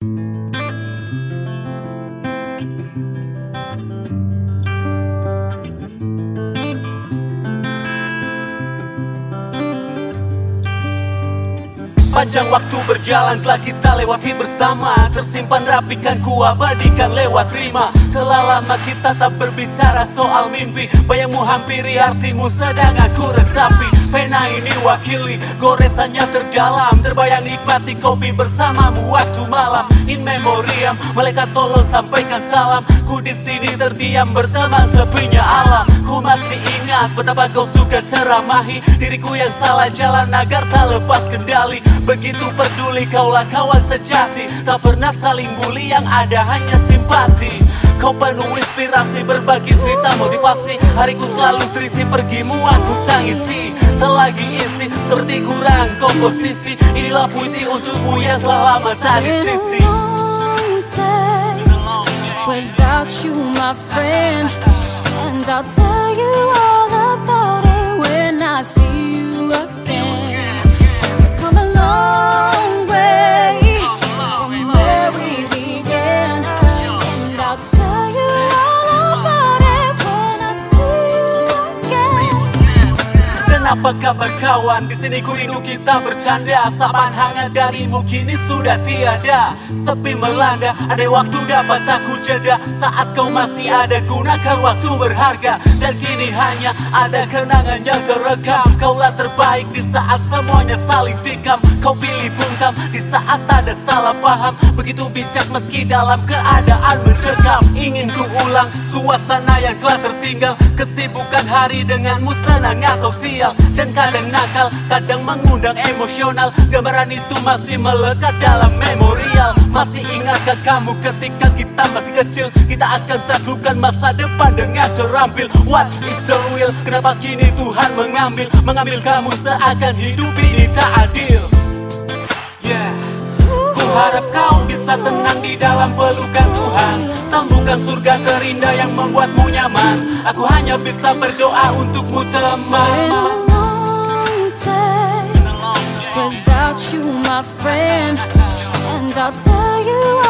Panjang waktu berjalan telah kita lewati bersama. Tersimpan rapikan ku abadikan lewat rima. Telah lama kita tak berbicara soal mimpi. Bayangmu hampiri artimu sedang aku resapi Pena ini wakili goresannya terdalam. Terbayang nikmati kopi bersamamu waktu malam. In memoriam malaikat tolong sampaikan salam. Ku di sini terdiam berteman sepinya alam. Ku masih ingat betapa kau suka ceramahi. Diriku yang salah jalan agar tak lepas kendali. Begitu peduli kaulah kawan sejati. Tak pernah saling bully yang ada hanya simpati Kau penuh inspirasi berbagi cerita motivasi. Hariku selalu terisi pergimu aku tangisi. Tak lagi isi seperti kurang komposisi. Inilah puisi untukmu yang telah lama tak sisi Without you, my friend, and I'll tell you all Kenapa kabar kawan? Di sini ku rindu kita bercanda. Sapaan hangat darimu kini sudah tiada. Sepi melanda, ada waktu dapat aku jeda. Saat kau masih ada, gunakan waktu berharga. Dan kini hanya ada kenangan yang terekam. Kaulah terbaik di saat semuanya saling tikam. Kau pilih bungkam di saat ada salah paham. Begitu bijak meski dalam keadaan mencekam. Ingin ku ulang suasana yang telah tertinggal. Kesibukan hari denganmu senang atau sial Dan kadang nakal, kadang mengundang emosional. Gambaran itu masih melekat dalam memorial. Masih ingatkah kamu ketika kita masih kecil? Kita akan taklukkan masa depan dengan terampil What is the real? Kenapa kini Tuhan mengambil? Mengambil kamu seakan hidup ini tak adil. Yeah. Ku harap kau bisa tenang di dalam pelukan Tuhan. Temukan surga terindah yang membuatmu nyaman. Aku hanya bisa berdoa untukmu teman friend, and I'll tell you.